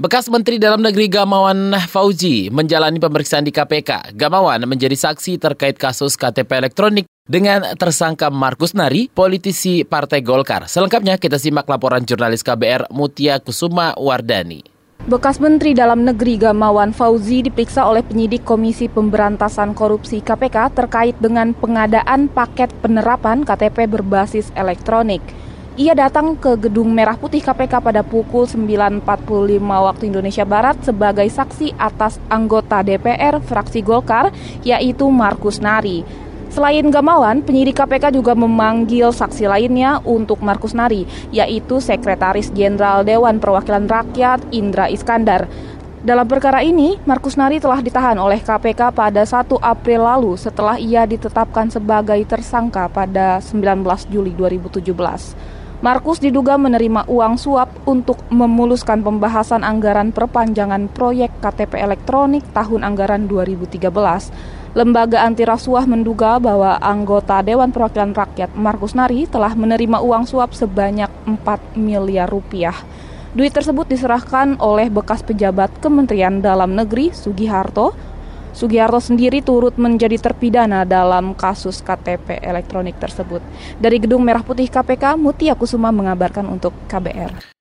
Bekas Menteri Dalam Negeri Gamawan Fauzi menjalani pemeriksaan di KPK. Gamawan menjadi saksi terkait kasus KTP elektronik dengan tersangka Markus Nari, politisi Partai Golkar. Selengkapnya kita simak laporan jurnalis KBR Mutia Kusuma Wardani. Bekas Menteri Dalam Negeri Gamawan Fauzi diperiksa oleh penyidik Komisi Pemberantasan Korupsi KPK terkait dengan pengadaan paket penerapan KTP berbasis elektronik. Ia datang ke Gedung Merah Putih KPK pada pukul 9.45 waktu Indonesia Barat sebagai saksi atas anggota DPR fraksi Golkar, yaitu Markus Nari. Selain Gamawan, penyidik KPK juga memanggil saksi lainnya untuk Markus Nari, yaitu Sekretaris Jenderal Dewan Perwakilan Rakyat Indra Iskandar. Dalam perkara ini, Markus Nari telah ditahan oleh KPK pada 1 April lalu setelah ia ditetapkan sebagai tersangka pada 19 Juli 2017. Markus diduga menerima uang suap untuk memuluskan pembahasan anggaran perpanjangan proyek KTP elektronik tahun anggaran 2013. Lembaga anti rasuah menduga bahwa anggota Dewan Perwakilan Rakyat Markus Nari telah menerima uang suap sebanyak 4 miliar rupiah. Duit tersebut diserahkan oleh bekas pejabat Kementerian Dalam Negeri Sugiharto Sugiharto sendiri turut menjadi terpidana dalam kasus KTP elektronik tersebut. Dari Gedung Merah Putih KPK, Mutia Kusuma mengabarkan untuk KBR.